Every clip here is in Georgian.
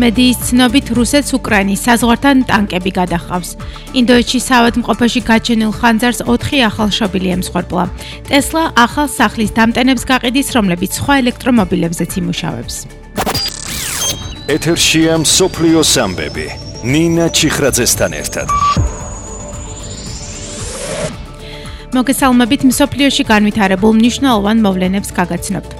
მედიის ცნობით რუსეთს უკრაინის საზღვართან ტანკები გადახავს. ინდოეთში საავადმყოფოში გაჩენილ ხანძარს 4 ახალშობილი ემსხვერპლა. ტესლა ახალ სახლის დამტენებს გაყიდის, რომლებიც სხვა ელექტრომობილებზეც იმუშავებს. ეთერშია მსოფლიო სამბები. ნინა ჩიხრაძესთან ერთად. მოგესალმებით მსოფლიოში განვითარებულ მნიშვნელოვან მოვლენებს გაგაცნობთ.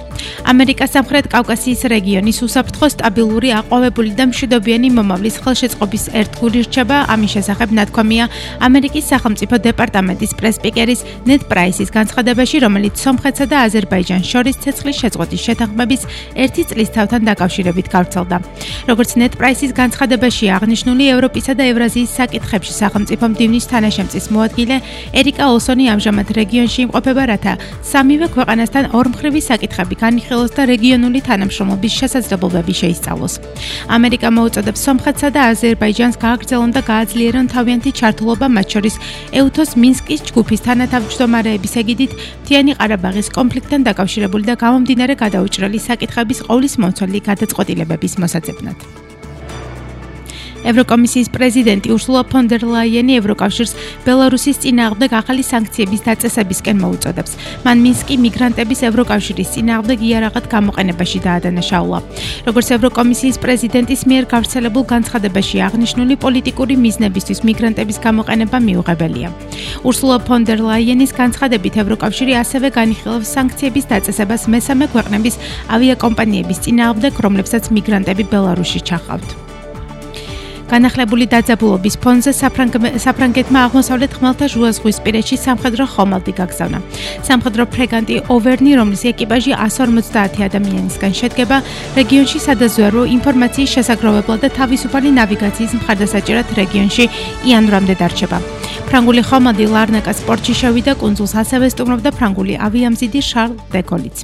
ამერიკას სამხრეთ კავკასიის რეგიონის უსაფრთხო სტაბილური აყვავებული და მშვიდობიანი მომავლის ხელშეწყობის ერთგული რჩება ამის შესახებ ნათქვამია ამერიკის სახელმწიფო დეპარტამენტის პრესპიკერის ნედ პრაისის განცხადებაში რომელიც სომხეთსა და აზერბაიჯანს შორის ცეცხლის შეწყვეტის შეთანხმების ერთი წლის თავთან დაკავშირებით გავრცელდა. როგორც ნედ პრაისის განცხადებაში აღნიშნული ევროპისა და ევრაზიის საკითხებში სახელმწიფო მდივნის თანაშემწის მოადგილე ერიკა ოლსონი ამჟამად რეგიონში იმყოფება რათა სამივე ქვეყანასთან ორმხრივი საკითხები განიხილოს და რეგიონული თანამშრომლობის შესაძლებლობები შეისწავლოს. ამერიკა მოუწოდებს სომხეთსა და აზერბაიჯანს გააგრძელონ და გააძლიერონ თავიანთი ჩართულობა მათ შორის ეუთოს მინსკის ჯგუფის თანათავმჯდომარეების ეგიდით თიანი ყარაბაღის კონფლიქტთან დაკავშირებული და გამომდინარე გადაუჭრელი საკითხების ყოვლის მომცველი გადაწყვეტილებების მოსაძებნად. ევროკომისიის პრეზიდენტი ურსულა ფონ დერ ლაიენი ევროკავშირს ბელარუსის წინააღმდეგ ახალი სანქციების დაწესებისკენ მოუწოდებს. მან მინსკი მიგრანტების ევროკავშირის წინააღმდეგ იარაღად გამოყენებაში დაადანაშაულა. როგორც ევროკომისიის პრეზიდენტის მიერ გავრცელებულ განცხადებაში აღნიშნული პოლიტიკური მიზნებისთვის მიგრანტების გამოყენება მიუღებელია. ურსულა ფონ დერ ლაიენის განცხადებით ევროკავშირი ასევე განიხილავს სანქციების დაწესებას მესამე ქვეყნების ავიაკომპანიების წინააღმდეგ, რომლებსაც მიგრანტები ბელარუსში ჩახავთ. განახლებული დაძაბულობის ფონზე საფრანგეთმა აღმოსავლეთ ხმელთაშუაზღვისპირეთში სამხედრო ხომალდი გაგზავნა. სამხედრო ფრეგანტი ოვერნი, რომლის ეკიპაჟი 150 ადამიანისგან შედგება, რეგიონში სადაზვერვო ინფორმაციის შესაგროვებლად და თავისუფალი ნავიგაციის მხარდასაჭერად რეგიონში იანვრამდე დარჩება. ფრანგული ხომალდი ლარნაკას პორტში შევიდა კონსულს ასევე სტუმრობდა ფრანგული ავიამზიდი შარლ დეკოლიც.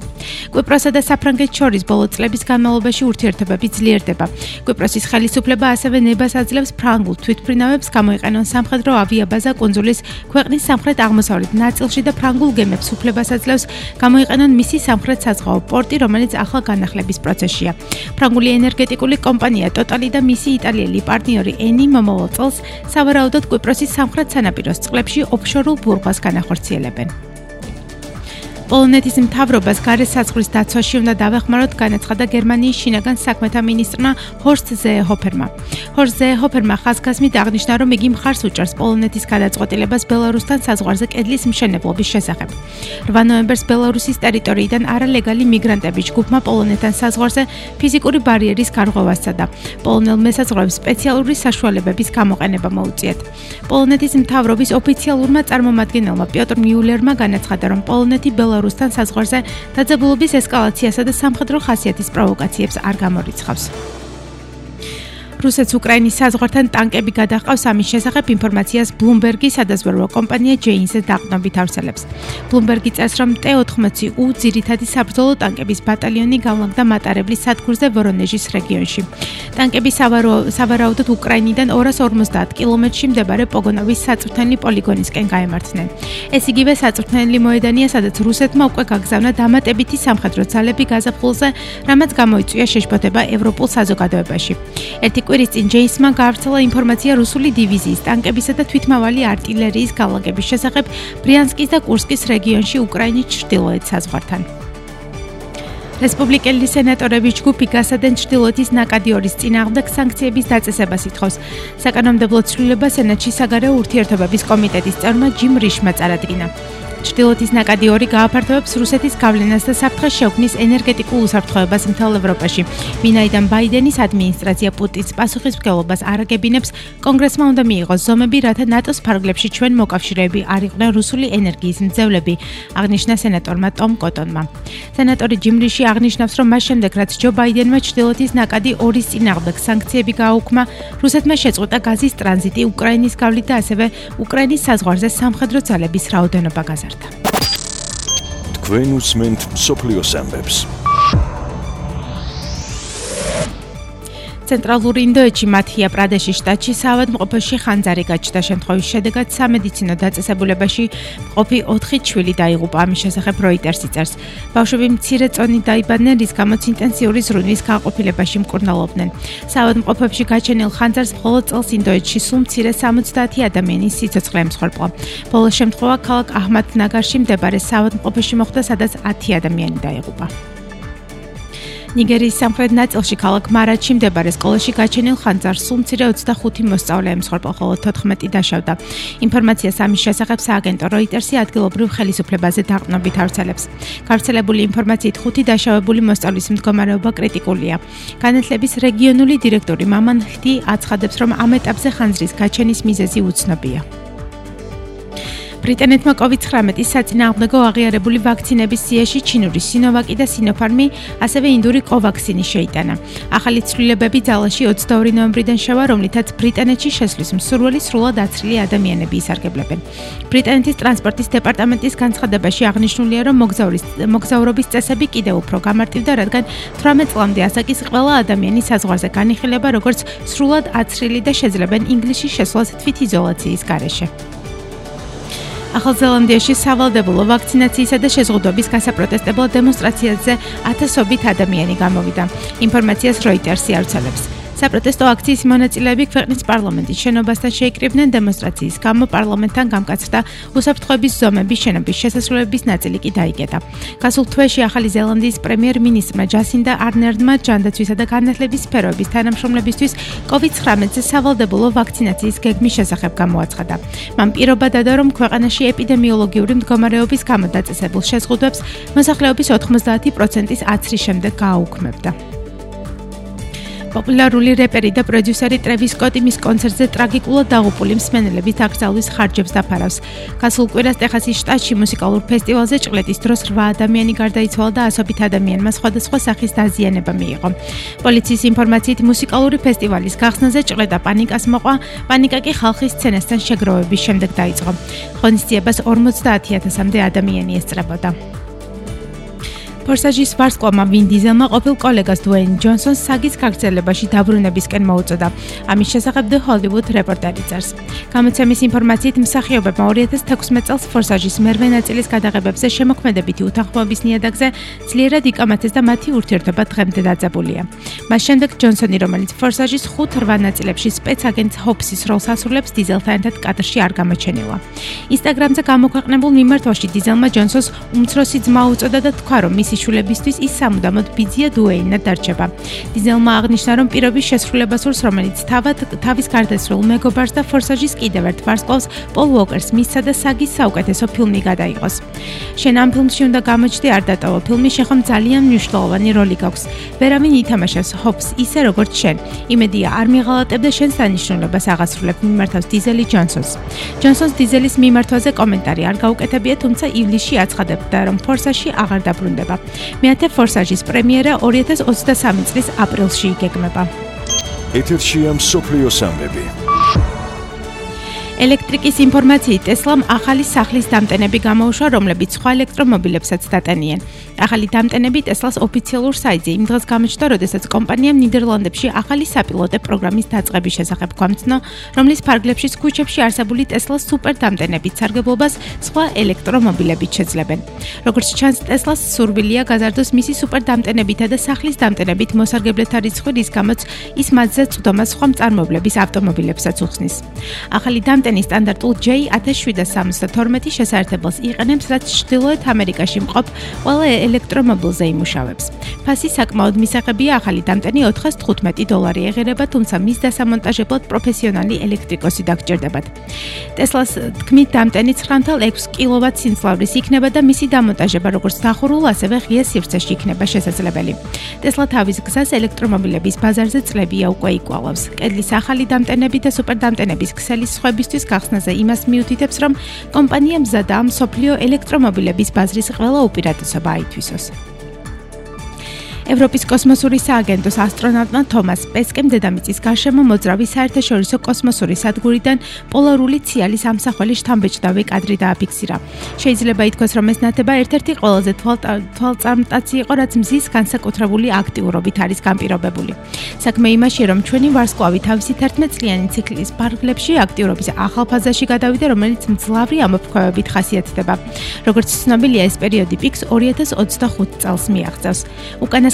კვიპროსა და საფრანგეთს შორის ბოლო წლების განმავლობაში ურთიერთობები ძლიერდება. კვიპროსის ხელისუფლება ასევე ნებას აძლევს ფრანგულ თვითმფრინავებს გამოიყენონ სამხედრო ავიაბაზა კონძულის ქვეყნის სამხრეთ-აღმოსავლეთ ნაწილში და ფრანგულ გემებს უფლებას აძლევს გამოიყენონ მისი სამხრეთ საზღვაო პორტი, რომელიც ახლა განახლების პროცესშია. ფრანგული ენერგეტიკული კომპანია Total და მისი იტალიელი პარტნიორი Eni მომავალ წელს სავარაუდოდ კვიპროსის სამხრეთ სანაპიროს წყლებში ოფშორულ ბურღვას განახორციელებენ. პოლონეთის მთავრობას გარესაცხვრის დაცვაში უნდა დავეხმაროთ განაცხადა გერმანიის შინაგან საქმეთა მინისტრმა ჰორსტ ზეეჰოფერმა. ჰორსტ ზეეჰოფერმა ხაზგასმით აღნიშნა, რომ იგი მხარს უჭერს პოლონეთის გადაწყვეტილებას ბელარუსთან საზღვარზე კედლის მშენებლობის შესახებ. 8 ნოემბერს ბელარუსის ტერიტორიიდან არალეგალი მიგრანტები ჯგუფმა პოლონეთთან საზღვარზე ფიზიკური ბარიერის გარღვევასა და პოლონელ მესაზღვრეებს სპეციალური საშუალებების გამოყენება მოუწიათ. პოლონეთის მთავრობის ოფიციალურმა წარმომადგენელმა პიოტრ მიულერმა განაცხადა, რომ პოლონეთი ბელარუსთან ბელარუსთან საზღვარზე დაძაბულობის ესკალაციასა და სამხედრო ხასიათის პროვოკაციებს არ გამორიცხავს. რუსეთს უკრაინის საზღვართან ტანკები გადაყავს ამის შესახებ ინფორმაციას ბლუმბერგის სადაზვერვო კომპანია ჯეინსზე დაყნობით არსებობს. ბლუმბერგი წერს, რომ T-80U ძირითადი საბრძოლო ტანკების ბატალიონი განლაგდა მატარებლის სადგურზე ვორონეჟის რეგიონში. ტანკები სავარაუდოდ უკრაინიდან 250 კილომეტრში მდებარე პოგონოვის საწვრთნელი პოლიგონისკენ გაემართნენ. ეს იგივე საწვრთნელი მოედანია, სადაც რუსეთმა უკვე გაგზავნა დამატებითი სამხედრო ძალები გაზაფხულზე, რამაც გამოიწვია შეშფოთება ევროპულ საზოგადოებაში. ერთი კვირისწინ ჯეისმა გაავრცელა ინფორმაცია რუსული დივიზიის ტანკებისა და თვითმავალი артиლერიის განლაგების შესახებ ბრიანსკის და კურსკის რეგიონში უკრაინის ჩრდილოეთ საზღვართან. რესპუბლიკელი სენატორების ჯგუფი გასადენ ჩრდილოეთის ნაკადიორის წინააღმდეგ სანქციების დაწესებას ითხოვს. საკანონმდებლო ცვლილება სენატში საგარეო ურთიერთობების კომიტეტის წევრმა ჯიმ რიშმა წარადგინა. ჩრდილოეთის ნაკადი ორი გააფართოვებს რუსეთის გავლენას და საფრთხეს შექმნის ენერგეტიკულ უსაფრთხოებას მთელ ევროპაში. ვინაიდან ბაიდენის ადმინისტრაცია პუტინს პასუხისმგებლობას არაგებინებს, კონგრესმა უნდა მიიღოს ზომები, რათა ნატოს ფარგლებში ჩვენ მოკავშირეები არ იყვნენ რუსული ენერგიის მძევლები, აღნიშნა სენატორმა ტომ კოტონმა. სენატორი ჯიმ რიში აღნიშნავს, რომ მას შემდეგ, რაც ჯო ბაიდენმა ჩრდილოეთის ნაკადი ორის წინააღმდეგ სანქციები გააუქმა, რუსეთმა შეწყვეტა გაზის ტრანზიტი უკრაინის გავლით და ასევე უკრაინის საზღვარზე სამხედრო ძალების რაოდენობა გაზარდა. გაზარდა. თქვენ უსმენთ სოფლიო სამბებს. ცენტრალური ინდოეთში მათია პრადეშის შტატში საავადმყოფოში ხანძარი გაჩნდა. შემთხვევის შედეგად სამედიცინო დაწესებულებაში მყოფი 4 ჩვილი დაიღუპა. ამის შესახებ როიტერს იწერს. ბავშვები მცირე წონით დაიბადნენ რის გამოც ინტენსიური ზრუნვის განყოფილებაში მკურნალობდნენ. საავადმყოფოში გაჩენილ ხანძარს მხოლოდ წელს ინდოეთში სულ მცირე 70 ადამიანის სიცოცხლე ემსხვერპლა ბოლო შემთხვევა ქალაქ აჰმად-ნაგარში მდებარე საავადმყოფოში მოხდა სადაც 10 ადამიანი დაიღუპა ნიგერიის სამხრეთ ნაწილში ქალაქ მარაჩი მდებარე სკოლაში გაჩენილ ხანძარს სულ მცირე 25 მოსწავლე ემსხვერპლა, ხოლო 14 დაშავდა. ინფორმაციას ამის შესახებ სააგენტო როიტერსი ადგილობრივ ხელისუფლებაზე დაყრდნობით ავრცელებს. გავრცელებული ინფორმაციით ხუთი დაშავებული მოსწავლის მდგომარეობა კრიტიკულია. განათლების რეგიონული დირექტორი მამან ხდი აცხადებს, რომ ამ ეტაპზე ხანძრის გაჩენის მიზეზი უცნობია. ბრიტანეთმა COVID-19-ის საწინააღმდეგო აღიარებული ვაქცინების სიაში ჩინური სინოვაკი და სინოფარმი, ასევე ინდური კოვაქსინი შეიტანა. ახალი ცვლილებები ძალაში 22 ნოემბრიდან შევა, რომლითაც ბრიტანეთში შესვლის მსურველი სრულად აცრილი ადამიანები ისარგებლებენ. ბრიტანეთის ტრანსპორტის დეპარტამენტის განცხადებაში აღნიშნულია, რომ მოგზაურის მოგზაურობის წესები კიდევ უფრო გამარტივდა, რადგან 18 წლამდე ასაკის ყველა ადამიანი საზღვარზე განიხილება როგორც სრულად აცრილი და შეძლებენ ინგლისში შესვლას თვითიზოლაციის გარეშე. ახალზელანდიაში სავალდებულო ვაქცინაციისა და შეზღუდვების გასაპროტესტებლო დემონსტრაციაზე ათასობით ადამიანი გამოვიდა. ინფორმაციას როიტერსი ავრცელებს. საპროტესტო აქციის მონაწილეები ქვეყნის პარლამენტის შენობასთან შეიკრიბნენ დემონსტრაციის გამო პარლამენტთან გამკაცდა უსაფრთხოების ზომების შენობის შესასრულების ნაწილი კი დაიკეტა. გასულ თვეში ახალი ზელანდიის პრემიერ-მინისტრმა ჯასინდა არნერდმა ჯანდაცვისა და განათლების სფეროების თანამშრომლებისთვის COVID-19-ზე სავალდებულო ვაქცინაციის გეგმის შესახებ გამოაცხადა. მან პირობა დადო, რომ ქვეყანაში ეპიდემიოლოგიური მდგომარეობის გამო დაწესებულ შეზღუდვებს მოსახლეობის 90%-ის აცრის შემდეგ გააუქმებდა. პოპულარული რეპერი და პროდიუსერი ტრევის სკოტი მის კონცერტზე ტრაგიკულად დაღუპული მსმენელების აკრძალვის ხარჯებს დაფარავს. გასულ კვირას ტეხასის შტატში მუსიკალურ ფესტივალზე ჭყლეტის დროს 8 ადამიანი გარდაიცვალა და ასობით ადამიანმა სხვადასხვა სახის დაზიანება მიიღო. პოლიციის ინფორმაციით მუსიკალური ფესტივალის გახსნაზე ჭყლეტა პანიკას მოყვა, პანიკა კი ხალხის სცენასთან შეგროვების შემდეგ დაიწყო. ღონისძიებას 50000-მდე ადამიანი ესწრებოდა. ფორსაჟის ვარსკვლავმა ვინ დიზელმა ყოფილ კოლეგას დუეინ ჯონსონს საგის გაგრძელებაში დაბრუნებისკენ მოუწოდა. ამის შესახებ The Hollywood Reporter წერს. გამოცემის ინფორმაციით მსახიობებმა 2016 წელს ფორსაჟის მერვე ნაწილის გადაღებებზე შემოქმედებითი უთანხმოების ნიადაგზე ძლიერად იკამათეს და მათი ურთიერთობა დღემდე დაძაბულია. მას შემდეგ ჯონსონი, რომელიც ფორსაჟის 5-8 ნაწილებში სპეცაგენტ ჰოპსის როლს ასრულებს, დიზელთან ერთად კადრში არ გამოჩენილა. Instagram-ზე გამოქვეყნებულ მიმართვაში დიზელმა ჯონსონს უმცროსი ძმა უწოდა და თქვა, რომ მისი შიშვლებისთვის ის სამუდამოდ ბიძია დუეინად დარჩება. დიზელმა აღნიშნა, რომ პირობის შესრულება სურს, რომელიც თავად თავის გარდაცვლილ მეგობარს და ფორსაჟის კიდევ ერთ ვარსკვლავს პოლ უოკერს მისცა და საგის საუკეთესო ფილმი გადაიღოს. შენ ამ ფილმში უნდა გამოჩდე არ დატოვო ფილმი შეხომ ძალიან მნიშვნელოვანი როლი გაქვს. ვერავინ ითამაშებს ჰოპს ისე როგორც შენ. იმედია არ მიღალატებდა შენს დანიშნულებას აღასრულებ მიმართავს დიზელი ჯონსონს. ჯონსონს დიზელის მიმართვაზე კომენტარი არ გაუკეთებია, თუმცა ივლისში აცხადებდა, რომ ფორსაჟში აღარ დაბრუნდება. მეათე ფორსაჟის პრემიერა 2023 წლის აპრილში იგეგმება. ეთერშია მსოფლიო სამბები. ელექტრიკის ინფორმაციით ტესლამ ახალი სახლის დამტენები გამოუშვა, რომლებიც სხვა ელექტრომობილებსაც დატენიან. ახალი დამტენები ტესლას ოფიციალურ საიტზე იმ დღეს გამოჩნდა, როდესაც კომპანიამ ნიდერლანდებში ახალი საპილოტე პროგრამის დაწყების შესახებ გვამცნო, რომლის ფარგლებშიც ქუჩებში არსებული ტესლას სუპერ დამტენებით სარგებლობას სხვა ელექტრომობილებიც შეძლებენ. როგორც ჩანს, ტესლას სურვილია გაზარდოს მისი სუპერ დამტენებითა და სახლის დამტენებით მოსარგებლეთა რიცხვი, რის გამოც ის მათზე წვდომას სხვა მწარმოებლების ავტომობილებსაც უხსნის. ახალი დამტენები ბრიტანის სტანდარტულ J1772 შესაერთებელს იყენებს, რაც ჩრდილოეთ ამერიკაში მყოფ ყველა ელექტრომობილზე იმუშავებს. ფასი საკმაოდ მისაღებია ახალი დამტენი 415 დოლარი ეღირება, თუმცა მის დასამონტაჟებლად პროფესიონალი ელექტრიკოსი დაგჭირდებათ. Tesla-ს თქმით დამტენი 9.6 კილოვატ სინცლავრის იქნება და მისი დამონტაჟება როგორც დახურულ, ასევე ღია სივრცეში იქნება შესაძლებელი. Tesla თავის გზას ელექტრომობილების ბაზარზე წლებია უკვე იკვალავს. კედლის ახალი დამტენები და სუპერ დამტენების ქსელის სხვებისთვის პროდუქტის გახსნაზე იმას მიუთითებს, რომ კომპანია მზადა ამ სოფლიო ელექტრომობილების ბაზრის ყველა უპირატესობა აითვისოს. ევროპის კოსმოსური სააგენტოს ასტრონავტმა თომას პესკემ დედამიწის გარშემო მოძრავი საერთაშორისო კოსმოსური სადგურიდან პოლარული ციალის ამსახველი შთამბეჭდავი კადრი დააფიქსირა. შეიძლება ითქვას, რომ ეს ნათება ერთ-ერთი ყველაზე თვალწარმტაცი იყო, რაც მზის განსაკუთრებული აქტიურობით არის განპირობებული. საქმე იმაში, რომ ჩვენი ვარსკვლავი თავისი 11 წლიანი ციკლის პარკლებში აქტიურობის ახალ ფაზაში გადავიდა, რომელიც მძლავრი ამოფრქვევებით ხასიათდება. როგორც ცნობილია, ეს პერიოდი პიქს 2025 წელს მიაღწევს.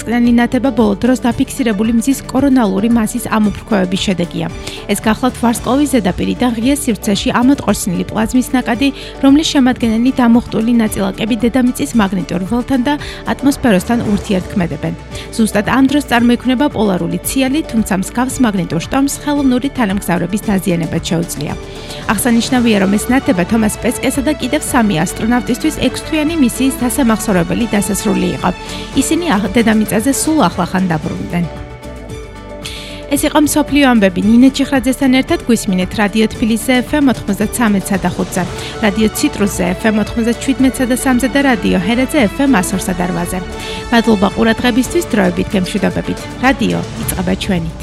უკანასკნელი ნათება ბოლო დროს დაფიქსირებული მზის კორონალური მასის ამოფრქვევების შედეგია. ეს გახლავთ ვარსკვლავის ზედაპირი და ღია სივრცეში ამოტყორცნილი პლაზმის ნაკადი, რომლის შემადგენელი დამოხტული ნაწილაკები დედამიწის მაგნიტურ ველთან და ატმოსფეროსთან ურთიერთქმედებენ. ზუსტად ამ დროს წარმოიქმნება პოლარული ციალი, თუმცა მსგავს მაგნიტურ შტორმს ხელოვნური თანამგზავრების დაზიანება შეუძლია. აღსანიშნავია, რომ ეს ნათება თომას პესკესა და კიდევ სამი ასტრონავტისთვის 6 თვიანი მისიის დასამახსოვრებელი დასასრული იყო. ისინი დედამიწაზე სულ ახლახან დაბრუნდნენ. ეს იყო მსოფლიო ამბები ნინე ჩიხრაძესთან ერთად გვისმინეთ რადიო თბილისზე FM 93-სა და 5-ზე, რადიო ციტრუსზე FM 97-სა და 3-ზე და რადიო ჰერაძე FM 100-სა და 8-ზე. მადლობა ყურადღებისთვის, დროებით გემშვიდობებით. რადიო იწყება ჩვენით.